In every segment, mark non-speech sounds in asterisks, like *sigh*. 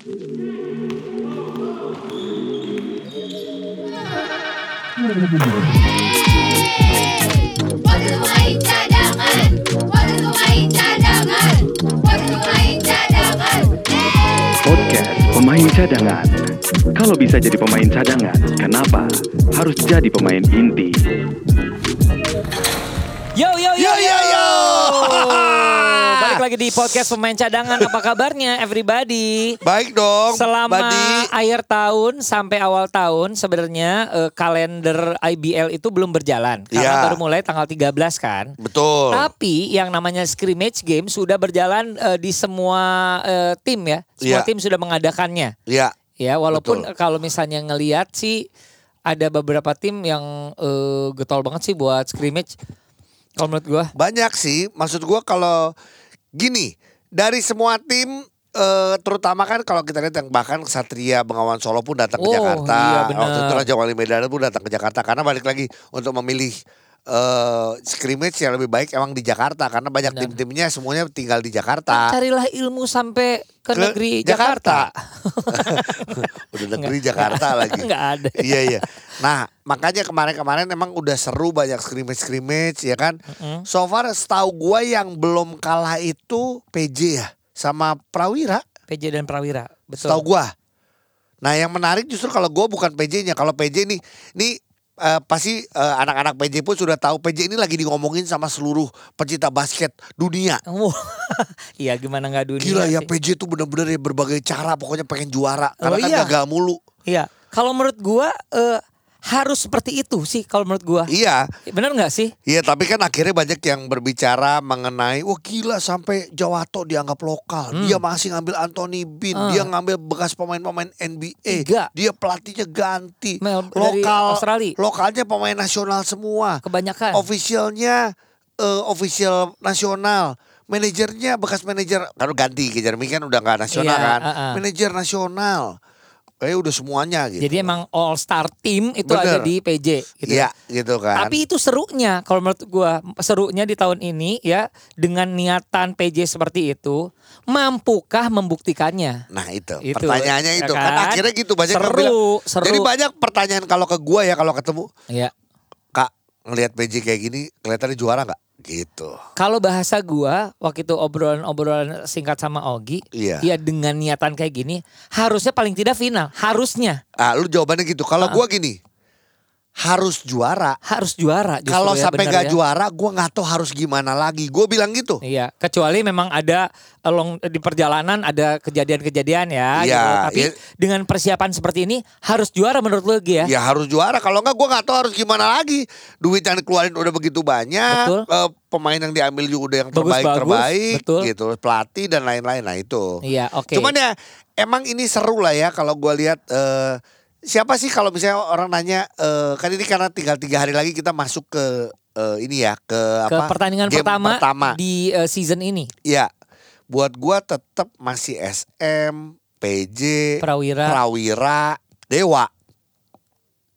Waktu main cadangan, waktu main cadangan, waktu main cadangan. Podcast Pemain Cadangan. Kalau bisa jadi pemain cadangan, kenapa harus jadi pemain inti? Yo yo yo Yo, yo, yo. Balik lagi di podcast pemain cadangan. Apa kabarnya everybody? Baik dong. Selama Badi. akhir tahun sampai awal tahun sebenarnya eh, kalender IBL itu belum berjalan karena Iya. baru mulai tanggal 13 kan. Betul. Tapi yang namanya scrimmage game sudah berjalan eh, di semua eh, tim ya. Semua Iya. tim sudah mengadakannya. Ya. Ya, walaupun Betul. kalau misalnya ngelihat sih ada beberapa tim yang eh, getol banget sih buat scrimmage. Kalau menurut gua Banyak sih. Maksud gua kalau gini, dari semua tim eh, terutama kan kalau kita lihat yang bahkan Satria Bengawan Solo pun datang ke Oh, Jakarta. iya. Waktu itu Raja Wali Medan pun datang ke Jakarta karena balik lagi untuk memilih eh scrimmage yang lebih baik emang di Jakarta karena banyak Benar. tim-timnya semuanya tinggal di Jakarta. carilah ilmu sampai ke, Ke negeri Jakarta. Jakarta. *laughs* Udah negeri Jakarta *laughs* lagi. Enggak ada. iya iya. Nah makanya kemarin-kemarin emang udah seru banyak scrimmage-scrimmage ya kan. Mm-mm. So far setahu gua yang belum kalah itu PJ ya sama Prawira. PJ dan Prawira. Betul. Setahu gua. Nah yang menarik justru kalau gua bukan PJ-nya. Kalau PJ nih, nih eh, pasti eh, anak-anak PJ pun sudah tahu PJ ini lagi ngomongin sama seluruh pecinta basket dunia. Wah, *laughs* iya gimana nggak dunia Gila ya sih? PJ itu bener-bener ya berbagai cara pokoknya pengen juara. Oh, Karena kan iya. gagal mulu. Iya. Kalau menurut gua eh, harus seperti itu sih kalau menurut gua. Iya. Benar nggak sih? Iya tapi kan akhirnya banyak yang berbicara mengenai Wah gila sampai Jawato dianggap lokal Hmm. Dia masih ngambil Anthony Bean Ah. Dia ngambil bekas pemain-pemain NBA Tiga. Dia pelatihnya ganti Mel- dari Lokal Australia. Lokalnya pemain nasional semua Kebanyakan. Officialnya eh, Official nasional Manajernya bekas manajer Kalau ganti Jeremy kan udah gak nasional Iya, kan ah, ah. Manajer nasional Eh udah semuanya gitu Jadi emang all star team itu Bener. ada di PJ gitu. Iya gitu kan Tapi itu serunya kalau menurut gua serunya di tahun ini ya dengan niatan PJ seperti itu mampukah membuktikannya? Nah itu, Itu, pertanyaannya ya itu kan? kan? akhirnya gitu banyak Seru, bilang. seru. Jadi banyak pertanyaan kalau ke gua ya kalau ketemu Ya. kak ngelihat PJ kayak gini kelihatannya juara nggak? Gitu. Kalau bahasa gua waktu itu obrolan-obrolan singkat sama Ogi, Iya. ya dengan niatan kayak gini harusnya paling tidak final, harusnya Ah lu jawabannya gitu. Kalau gua gini harus juara. harus juara Kalau ya, sampai nggak ya. juara, gua nggak tahu harus gimana lagi. Gue bilang gitu. Iya, kecuali memang ada along di perjalanan ada kejadian-kejadian ya. Iya, gitu. Tapi iya. dengan persiapan seperti ini harus juara menurut lu ya. Ya harus juara. Kalau nggak, gua nggak tahu harus gimana lagi. Duit yang dikeluarin udah begitu banyak. Betul. eh, pemain yang diambil juga udah yang Bagus-bagus, terbaik terbaik. betul. Gitu. Pelatih dan lain-lain. Nah itu. Iya, oke. Cuman ya emang ini seru lah ya kalau gua lihat eh, siapa sih kalau misalnya orang nanya eh, kan ini karena tinggal tiga hari lagi kita masuk ke eh, ini ya ke, ke apa pertandingan game pertama, pertama. di eh, season ini. Ya buat gua tetap masih SM, PJ, Prawira. Prawira, Dewa.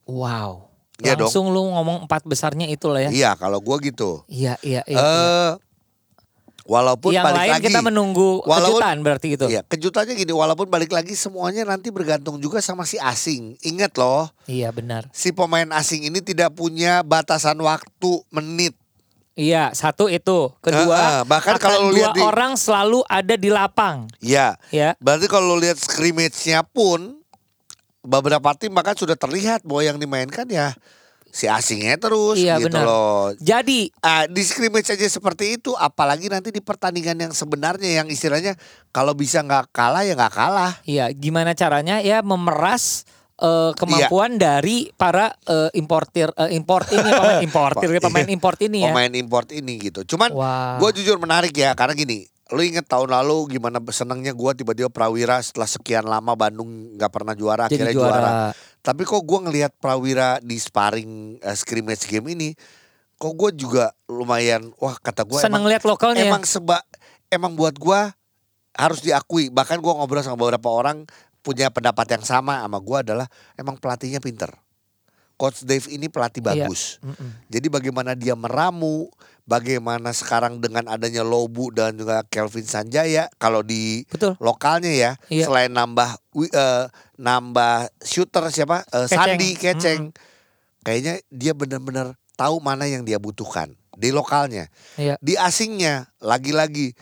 Wow. Iya dong. Langsung lu ngomong empat besarnya itu lah ya. Iya kalau gua gitu. Iya, iya, iya. iya. Walaupun Yang balik lain lagi kita menunggu Walaupun- kejutan berarti gitu. Iya, kejutannya gini, walaupun balik lagi semuanya nanti bergantung juga sama si asing. Ingat loh, Iya, benar. si pemain asing ini tidak punya batasan waktu menit. Iya, satu itu. Kedua, Heeh, bahkan akan kalau lu dua lihat di- orang selalu ada di lapang. Ya, Ya. berarti kalau lo lihat scrimmage-nya pun beberapa tim bahkan sudah terlihat bahwa yang dimainkan ya si asingnya terus Iya, gitu benar. loh. Jadi Ah, di scrimmage aja seperti itu, apalagi nanti di pertandingan yang sebenarnya yang istilahnya kalau bisa nggak kalah ya nggak kalah. Iya, gimana caranya ya memeras eh, kemampuan dari para eh, importir eh, import ini *laughs* pemain importir pemain import ini ya. Pemain import ini gitu. Cuman Wah. gue jujur menarik ya karena gini. Lu inget tahun lalu gimana senangnya gue tiba-tiba Prawira setelah sekian lama Bandung nggak pernah juara Jadi akhirnya juara. juara. Tapi kok gue ngelihat Prawira di sparring eh, scrimmage game ini, kok gue juga lumayan wah kata gue Seneng emang, lihat lokalnya. ya? emang seba emang buat gue harus diakui. Bahkan gue ngobrol sama beberapa orang punya pendapat yang sama sama gue adalah emang pelatihnya pinter. Coach Dave ini pelatih Iya. bagus. Mm-mm. Jadi bagaimana dia meramu, bagaimana sekarang dengan adanya Lobu dan juga Kelvin Sanjaya kalau di Betul. lokalnya ya, Iya. selain nambah eh, nambah shooter siapa? Eh, Keceng. Sandi Keceng. Kayaknya dia benar-benar tahu mana yang dia butuhkan di lokalnya. Iya. Di asingnya lagi-lagi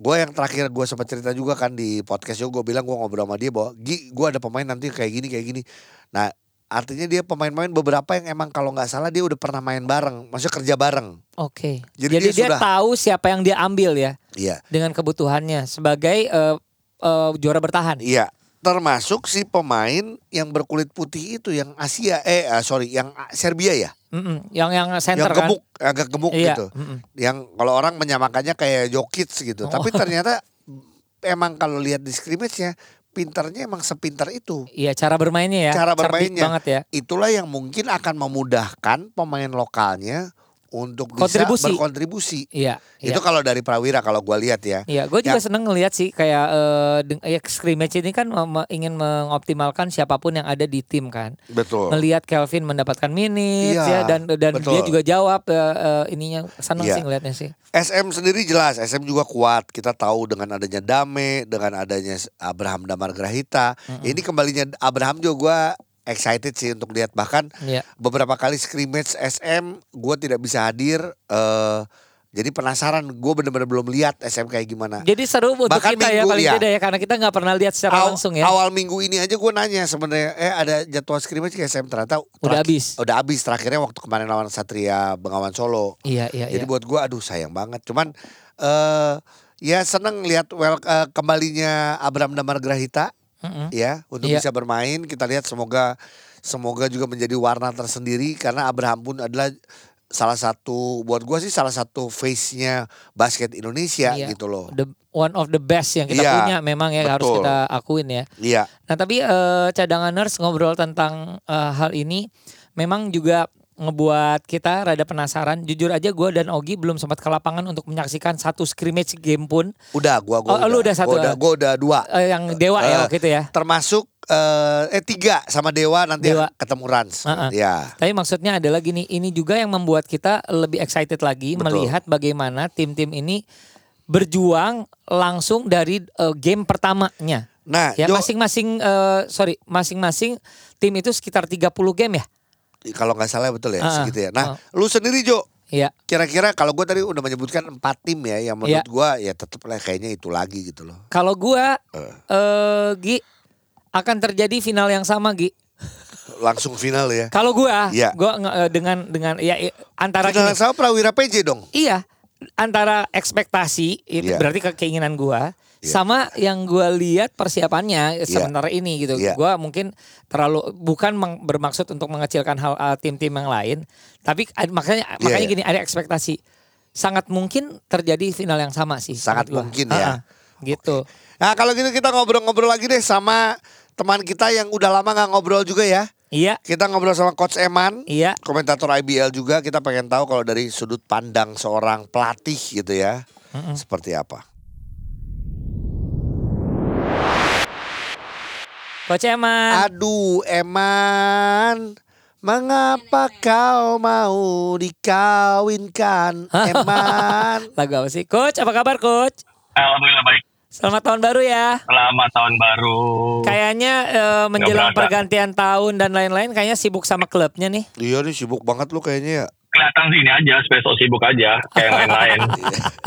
gue yang terakhir gue sempat cerita juga kan di podcast juga gue bilang gue ngobrol sama dia bahwa Gi gue ada pemain nanti kayak gini kayak gini. Nah artinya dia pemain-pemain beberapa yang emang kalau nggak salah dia udah pernah main bareng, maksudnya kerja bareng. Oke. Jadi Jadi, dia dia, sudah- tahu siapa yang dia ambil ya Iya, dengan kebutuhannya sebagai eh, eh, juara bertahan. iya. Termasuk si pemain yang berkulit putih itu yang Asia, eh ah, sorry, yang Serbia ya, Mm-mm. Yang yang center yang kan. gemuk, agak gemuk Iya. gitu. mm-mm. Yang kalau orang menyamakannya kayak Jokic gitu, Oh. tapi *laughs* ternyata emang kalau lihat di scrimmage-nya pinternya emang sepintar itu. Iya cara bermainnya ya. Cara cerdik bermainnya. banget ya. itulah yang mungkin akan memudahkan pemain lokalnya untuk bisa Kontribusi. berkontribusi. Iya. Itu iya. kalau dari Prawira kalau gua lihat ya. Iya, gue juga Yang- seneng ngelihat sih kayak eh, deng- ya scrimmage ini kan me- ingin mengoptimalkan siapa pun yang ada di tim kan. Betul. Melihat Kelvin mendapatkan minutes Iya, ya dan dan betul. dia juga jawab eh, eh, ininya seneng Iya. sih ngelihatnya sih. SM sendiri jelas, SM juga kuat. Kita tahu dengan adanya Dame, dengan adanya Abraham Damar Grahita. Ini kembalinya Abraham juga gua excited sih untuk lihat bahkan Iya. beberapa kali scrimmage SM gue tidak bisa hadir eh jadi penasaran gue bener-bener belum lihat SM kayak gimana Jadi seru untuk Bahkan kita ya minggu, paling ya. tidak ya karena kita nggak pernah lihat secara Aw- langsung ya. awal minggu ini aja gue nanya sebenarnya eh ada jadwal scrimmage ke SM ternyata Udah habis. udah habis terakhirnya waktu kemarin lawan Satria Bengawan Solo Iya iya jadi iya. buat gue aduh sayang banget cuman eh ya seneng lihat well eh, kembalinya Abraham Damar Grahita Mm-mm. ya untuk Iya. bisa bermain kita lihat semoga semoga juga menjadi warna tersendiri karena Abraham pun adalah salah satu buat gua sih salah satu face-nya basket Indonesia Iya. gitu loh. The one of the best yang kita Iya, punya memang ya harus betul. kita akuin ya. Iya. Nah tapi eh, cadanganers ngobrol tentang eh, hal ini memang juga ngebuat kita rada penasaran. Jujur aja gue dan Ogi belum sempat ke lapangan untuk menyaksikan satu scrimmage game pun. Udah gua gua Oh, lu udah satu, Gua udah, ah? gua udah dua. Eh, yang Dewa ya Eh, waktu itu ya. Termasuk eh, eh tiga sama Dewa nanti Dewa. ketemu Rans. Ah, ah. Ya. Tapi maksudnya adalah gini, ini juga yang membuat kita lebih excited lagi Betul. melihat bagaimana tim-tim ini berjuang langsung dari eh, game pertamanya. Nah, Ya masing-masing eh, sorry, masing-masing tim itu sekitar 30 game ya. Kalau nggak salah betul ya ah. segitu ya. Nah, Ah. lu sendiri Jo, Iya. kira-kira kalau gua tadi udah menyebutkan empat tim ya yang menurut Iya. gua ya tetep lah kayaknya itu lagi gitu loh. Kalau gua Eh. eh Gi akan terjadi final yang sama Gi. Langsung final ya. Kalau gua, Iya. gua nge- eh, dengan dengan ya antara Final gini, yang sama Prawira PJ dong. iya antara ekspektasi itu Iya. berarti ke- keinginan gua Iya. sama yang gua lihat persiapannya sementara ini gitu. Iya. Gua mungkin terlalu bukan meng- bermaksud untuk mengecilkan hal eh, tim-tim yang lain, tapi ad- makanya Iya, makanya iya. gini ada ekspektasi. Sangat mungkin terjadi final yang sama sih. Sangat gua. mungkin ya. Ha-ha, gitu. Nah kalau gitu kita ngobrol-ngobrol lagi deh sama teman kita yang udah lama nggak ngobrol juga ya. Iya, Kita ngobrol sama Coach Eman, iya. komentator IBL juga. Kita pengen tahu kalau dari sudut pandang seorang pelatih gitu ya, seperti apa. Coach Eman. Aduh Eman, mengapa kau mau dikawinkan Eman? *laughs* Lagu apa sih? Coach, apa kabar Coach? Alhamdulillah baik. Selamat tahun baru ya. Selamat tahun baru. Kayaknya eh, menjelang pergantian tahun dan lain-lain kayaknya sibuk sama klubnya nih. Iya nih sibuk banget lu kayaknya ya. Kelihatan sini aja, spesok sibuk aja kayak yang lain-lain.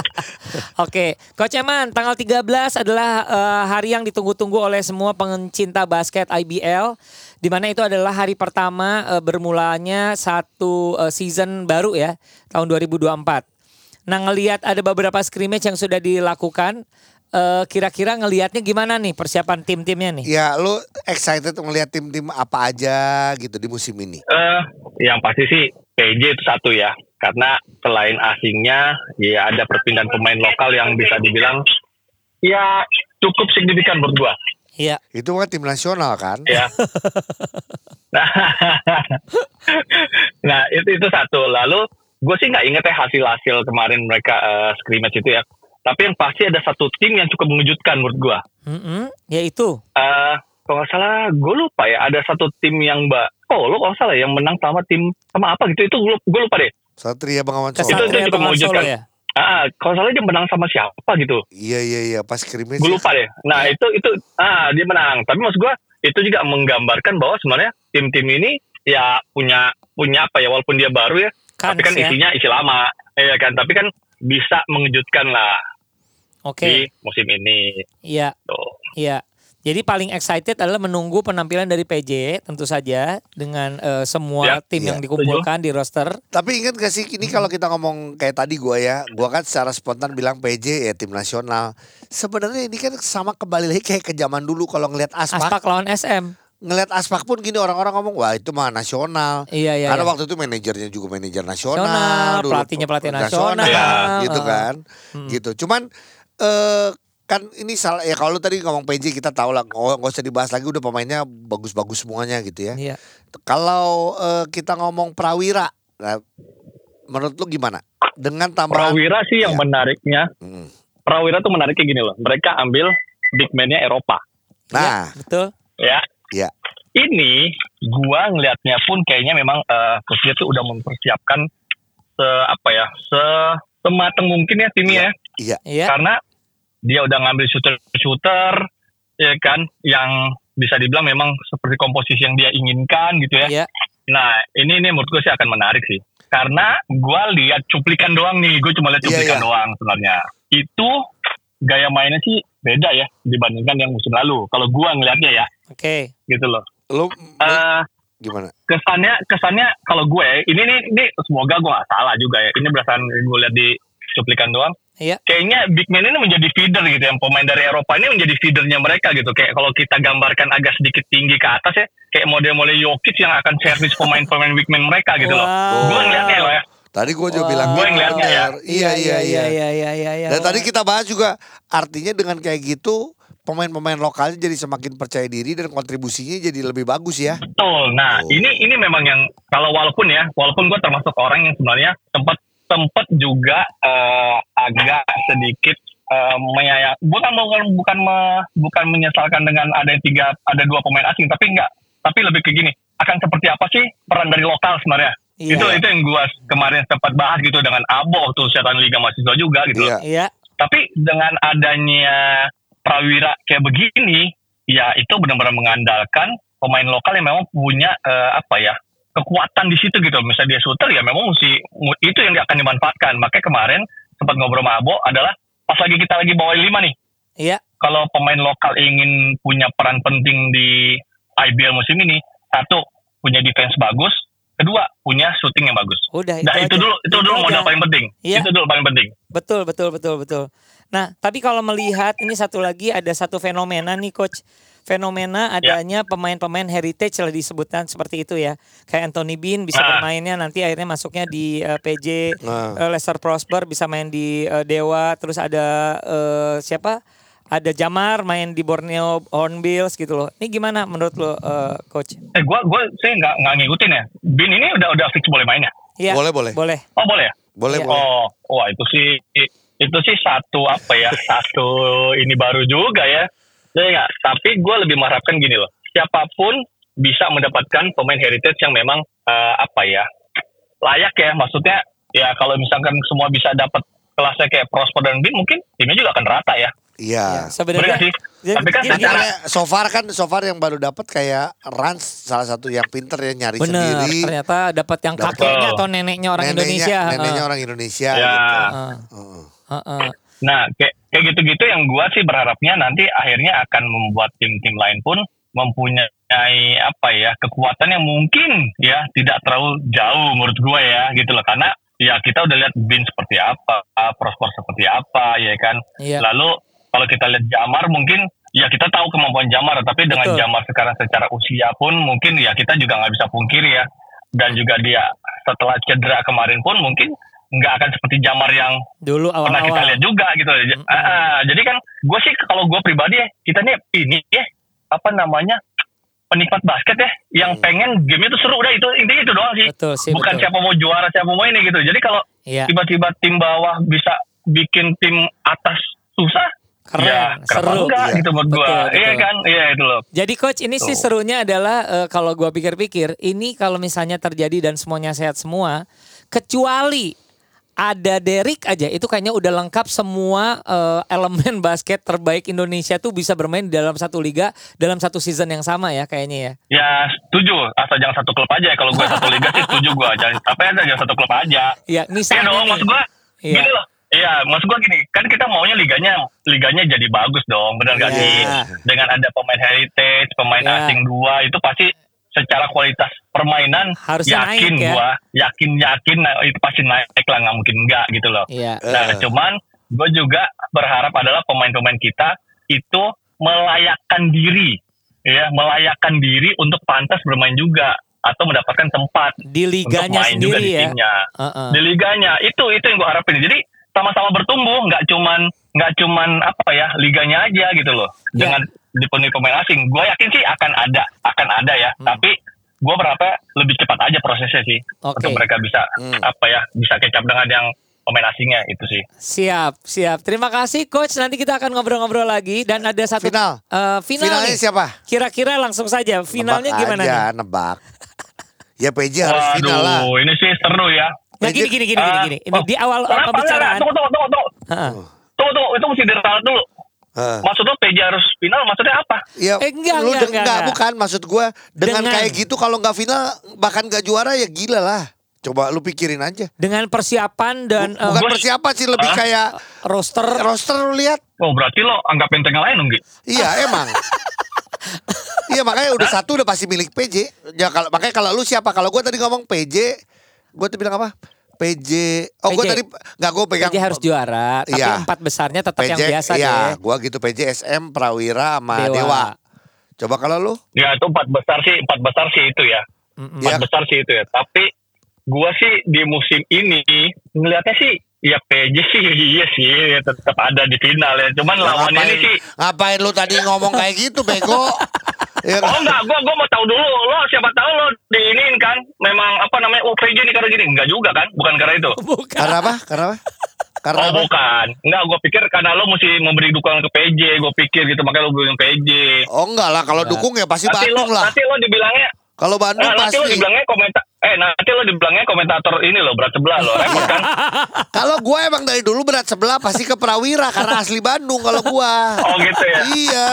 *laughs* Oke, Coach Eman, tanggal 13 adalah eh, hari yang ditunggu-tunggu oleh semua pencinta basket IBL di mana itu adalah hari pertama eh, bermulanya satu eh, season baru ya, tahun 2024. Nah, ngelihat ada beberapa scrimmage yang sudah dilakukan, eh, kira-kira ngelihatnya gimana nih persiapan tim-timnya nih? Ya lu excited ngeliat tim-tim apa aja gitu di musim ini. Eh, yang pasti sih PJ itu satu ya. Karena selain asingnya, ya ada perpindahan pemain lokal yang bisa dibilang ya cukup signifikan menurut gua. Iya. Itu kan tim nasional kan? ya. *laughs* nah, *laughs* nah, itu itu satu. Lalu gue sih nggak inget ya hasil-hasil kemarin mereka eh, scrimmage itu ya. Tapi yang pasti ada satu tim yang cukup mengejutkan menurut gue. Mm-mm, yaitu Eh, kalau nggak salah gue lupa ya ada satu tim yang mbak Solo kalau salah yang menang sama tim sama apa gitu itu gue lupa deh. Satria Bengawan Itu- Solo. itu Kesatria Solo mengejutkan. ya. Ah, kalau salah dia menang sama siapa gitu. Iya iya iya pas scrimmage. Gue ya. lupa deh. Nah itu itu ah dia menang. Tapi maksud gue itu juga menggambarkan bahwa sebenarnya tim-tim ini ya punya punya apa ya walaupun dia baru ya, Kans tapi kan ya. isinya isi lama, ya kan. Tapi kan bisa mengejutkan lah Oke. di musim ini. Iya. Tuh. Iya. Jadi paling excited adalah menunggu penampilan dari PJ tentu saja dengan eh, semua Ya, tim iya, yang dikumpulkan di roster. Tapi ingat gak sih ini kalau kita ngomong kayak tadi gua ya, gua kan secara spontan bilang PJ ya tim nasional. Sebenarnya ini kan sama kembali lagi kayak ke zaman dulu kalau ngelihat aspak, Aspak lawan SM. ngelihat aspak pun gini orang-orang ngomong wah itu mah nasional. Iya iya. Karena iya. waktu itu manajernya juga manajer nasional, Nasional, dulu pelatihnya pelatih nasional. Ya, gitu kan, Hmm. gitu. Cuman eh kan ini salah ya kalau tadi ngomong PJ kita tahu lah nggak usah dibahas lagi udah pemainnya bagus-bagus semuanya gitu ya. Iya. Kalau eh, kita ngomong Prawira, nah, menurut lu gimana? Dengan tambahan Prawira sih yang Iya. menariknya, Hmm. Prawira tuh menariknya gini loh. Mereka ambil big man-nya Eropa. Nah, Betul. Ya. Iya. Ini gua ngelihatnya pun kayaknya memang eh dia tuh udah mempersiapkan se apa ya, se semateng mungkin ya timnya ya. iya. Iya. Karena dia udah ngambil shooter-shooter ya kan yang bisa dibilang memang seperti komposisi yang dia inginkan gitu ya. Iya. Nah, ini ini menurut gue sih akan menarik sih. Karena gua lihat cuplikan doang nih, gue cuma lihat Iya, cuplikan iya. doang sebenarnya. Itu gaya mainnya sih beda ya dibandingkan yang musim lalu. Kalau gua ngelihatnya ya, Oke. gitu loh. Lu Eh gimana? kesannya kesannya kalau gue ini nih ini semoga gue gak salah juga ya ini berdasarkan gue lihat di cuplikan doang Iya. kayaknya big man ini menjadi feeder gitu yang pemain dari Eropa ini menjadi feedernya mereka gitu kayak kalau kita gambarkan agak sedikit tinggi ke atas ya kayak model-model Jokic yang akan servis pemain-pemain big man mereka gitu loh Wow. gue ngeliatnya loh ya Tadi gue juga Wah. bilang Gue gitu, yang lihatnya ya. benar. Iya iya iya. iya iya iya iya. Dan tadi kita bahas juga artinya dengan kayak gitu pemain-pemain lokalnya jadi semakin percaya diri dan kontribusinya jadi lebih bagus ya. Betul. Nah, Oh. ini ini memang yang kalau walaupun ya, walaupun gue termasuk orang yang sebenarnya sempat sempat juga eh, agak sedikit eh, menyayang bukan bukan bukan me- bukan menyesalkan dengan ada tiga ada dua pemain asing, tapi enggak. Tapi lebih ke gini, akan seperti apa sih peran dari lokal sebenarnya? Iya. Itu itu yang gue kemarin sempat bahas gitu dengan Abo tuh siaran Liga Mahasiswa juga gitu. Iya. Iya. Tapi dengan adanya Prawira kayak begini, ya itu benar-benar mengandalkan pemain lokal yang memang punya eh, apa ya kekuatan di situ gitu. Misalnya dia shooter ya memang mesti itu yang akan dimanfaatkan. Makanya kemarin sempat ngobrol sama Abo adalah pas lagi kita lagi bawa lima nih. Iya. Kalau pemain lokal ingin punya peran penting di IBL musim ini, satu punya defense bagus, kedua punya shooting yang bagus. Udah Nah itu aja. dulu itu dulu modal paling penting. Iya. Itu dulu paling penting. Betul, betul, betul, betul. Nah, tapi kalau melihat ini satu lagi ada satu fenomena nih coach. Fenomena Ya. adanya pemain-pemain heritage lah disebutkan seperti itu ya. Kayak Anthony Bean bisa Nah. bermainnya nanti akhirnya masuknya di eh, PJ Nah. eh, Leicester Prosper bisa main di eh, Dewa, terus ada eh, siapa? Ada Jamar main di Borneo Hornbills gitu loh. Ini gimana menurut lo eh, coach? Eh gua gua saya nggak nggak ngikutin ya. Bin ini udah udah fix boleh main ya? Iya. Boleh, boleh. Boleh. Oh boleh ya? Boleh Iya. boleh. Oh, wah itu sih itu sih satu apa ya *laughs* satu ini baru juga ya. Jadi nggak. Tapi gue lebih mengharapkan gini loh. Siapa pun bisa mendapatkan pemain heritage yang memang eh, apa ya layak ya. Maksudnya ya kalau misalkan semua bisa dapat kelasnya kayak Prosper dan Bin mungkin timnya juga akan rata ya. Iya. Sebenarnya sih. Jadi- Tapi kan gini- secara Makanya so far kan so far yang baru dapat kayak Rans salah satu yang pinter ya nyari Bener, sendiri. ternyata dapat yang Dapat. kakeknya atau neneknya orang neneknya, Indonesia. Neneknya Heeh. orang Indonesia Ya. gitu. Heeh. Heeh. Heeh. Nah, kayak kayak gitu-gitu yang gua sih berharapnya nanti akhirnya akan membuat tim-tim lain pun mempunyai apa ya kekuatan yang mungkin ya tidak terlalu jauh menurut gua ya gitu loh karena ya kita udah lihat Bin seperti apa, Prosper seperti apa ya kan. Iya. Lalu kalau kita lihat Jamar mungkin ya kita tahu kemampuan Jamar tapi dengan Betul. Jamar sekarang secara usia pun mungkin ya kita juga nggak bisa pungkiri ya dan juga dia setelah cedera kemarin pun mungkin nggak akan seperti Jamar yang Dulu pernah kita lihat juga gitu. Mm-mm. Ah, ah, jadi kan gue sih kalau gue pribadi ya kita nih ini ya apa namanya penikmat basket ya yang Hmm. pengen game itu seru udah itu intinya itu doang sih. Betul sih, Bukan betul. siapa mau juara siapa mau ini gitu. Jadi kalau Iya. tiba-tiba tim bawah bisa bikin tim atas susah Keren, ya seru. enggak Iya. gitu menurut gua. Betul, Iya kan? Iya itu loh. Jadi coach ini sih Tuh. serunya adalah eh, kalau gua pikir-pikir ini kalau misalnya terjadi dan semuanya sehat semua kecuali ada Derek aja itu kayaknya udah lengkap semua eh, elemen *laughs* basket terbaik Indonesia tuh bisa bermain di dalam satu liga dalam satu season yang sama ya kayaknya ya. Ya setuju, asal jangan satu klub aja. Kalau gue satu liga sih setuju gue. Jangan apa ya jangan satu klub aja. Ya Iya misalnya dong, nih, maksud gue Iya. gini loh. Iya, maksud gue gini, kan kita maunya liganya liganya jadi bagus dong, benar gak Iya. sih? Dengan ada pemain heritage, pemain Iya. asing dua, itu pasti secara kualitas permainan Harusnya yakin naik ya. gua, yakin yakin nah, itu pasti naik lah, nggak mungkin enggak gitu loh. Iya. Nah, Eh. cuman gue juga berharap adalah pemain-pemain kita itu melayakkan diri, ya, melayakkan diri untuk pantas bermain juga atau mendapatkan tempat Di untuk liganya main juga sendiri di ya. timnya. Heeh. Di liganya itu itu yang gue harapin. Jadi sama-sama bertumbuh, nggak cuman nggak cuman apa ya liganya aja gitu loh. Ya. Dengan dipenuhi pemain asing, gue yakin sih akan ada, akan ada ya. Hmm. Tapi gue berharap lebih cepat aja prosesnya sih Oke. untuk mereka bisa Hmm. apa ya bisa kecap dengan yang pemain asingnya itu sih. Siap, siap. Terima kasih coach. Nanti kita akan ngobrol-ngobrol lagi dan ada satu Final. Eh, final Finalnya nih. siapa? Kira-kira langsung saja finalnya Nebak gimana aja, nih? nebak. Ya PJ harus final lah. Waduh, ini sih seru ya. Nah gini gini gini gini, Ah, gini. Ini oh, di awal kenapa? pembicaraan. Tunggu, tunggu, tunggu, tunggu. Heeh. Tunggu, tunggu, itu mesti diralat dulu. Heeh. Maksud lo PJ harus final, maksudnya apa? Ya, Eh, enggak, lu enggak, enggak, enggak, bukan maksud gue dengan, Dengan- kayak gitu kalau nggak final bahkan nggak juara ya gila lah. Coba lu pikirin aja. Dengan persiapan dan Bukan Bos. persiapan sih lebih Hah? kayak roster roster lu lihat. Oh berarti lo anggap enteng lain dong, Gi? Iya emang. Iya makanya udah satu udah pasti milik PJ. Ya kalau makanya kalau lu siapa? Kalau gue tadi ngomong PJ, gue tuh bilang apa? PJ. Oh gue PJ. tadi nggak gue pegang. PJ harus juara, tapi Iya. empat besarnya tetap yang biasa iya, deh. gue gitu PJ SM Prawira sama Dewa. Dewa. Coba kalau lu? Ya itu empat besar sih, empat besar sih itu ya. Empat Ya. besar sih itu ya. Tapi gua sih di musim ini ngelihatnya sih ya PJ sih *laughs* iya sih ya tetap ada di final ya. Cuman Ya, lawan ini sih ngapain lu tadi ngomong kayak gitu bego? ya, *laughs* Oh enggak, gua gua mau tahu dulu lo siapa tahu lo diinin kan memang apa namanya oh PJ nih karena gini enggak juga kan bukan karena itu *laughs* Bukan. Karena apa? Karena apa? Karena oh apa? bukan enggak gua pikir karena lo mesti memberi dukungan ke PJ gua pikir gitu makanya lo bilang PJ Oh enggak lah, kalau Enggak. dukung ya pasti nanti lo Bandung lah. nanti lo dibilangnya Kalau Bandung eh, nanti lo pasti. dibilangnya komentar eh nanti lo dibilangnya komentator ini lo berat sebelah lo repot kan *laughs* Kalau gue emang dari dulu berat sebelah pasti ke Prawira karena asli Bandung kalau gua. *laughs* oh gitu ya Iya.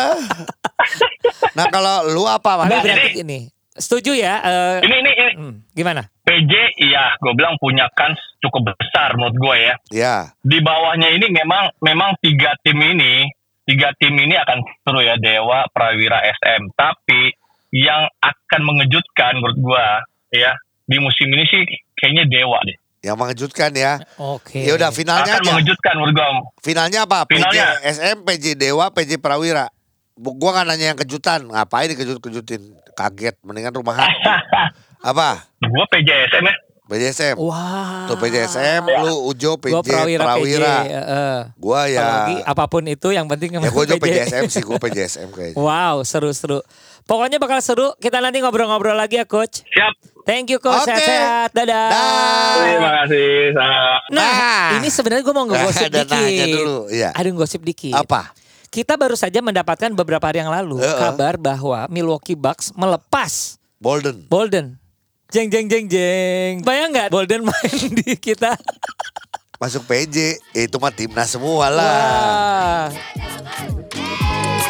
Nah kalau lu apa, Pak? berarti jadi- ini. Setuju ya? eh, ini ini, ini hmm, gimana? PJ iya gue bilang punya kans cukup besar menurut gue ya Ya, di bawahnya ini memang memang tiga tim ini tiga tim ini akan seru ya Dewa Prawira SM tapi yang akan mengejutkan menurut gue ya di musim ini sih kayaknya Dewa deh yang mengejutkan ya. Oke. Ya udah finalnya akan aja. mengejutkan menurut gue Finalnya apa? Finalnya. PJ SM, PJ Dewa, PJ Prawira. Gua nggak nanya yang kejutan, ngapain dikejut-kejutin? Kaget, mendingan rumah hantu. *laughs* Apa? gue PJSM ya PJ SM. Wah. Tuh PJ SM, lu Ujo PJ Gua prawira, Prawira. PJ. eh. Gua ya, Apalagi apa pun itu yang penting ya gua *laughs* Ujo PJ SM sih, gua PJ SM kayaknya. Wow, seru-seru. Pokoknya bakal seru. Kita nanti ngobrol-ngobrol lagi ya, Coach. siap Thank you, Coach. Oke. Sehat-sehat. Dadah. Dah. terima kasih Nah, Nah. ini sebenarnya gue mau ngegosip Ada dikit. nanya dulu, iya. Ada ngegosip dikit. Apa? Kita baru saja mendapatkan beberapa hari yang lalu Heeh. kabar bahwa Milwaukee Bucks melepas Bolden. Bolden. Jeng jeng jeng jeng. Bayang nggak Bolden *laughs* main di kita? Masuk PJ, ya itu mah timnas semua lah. Wah.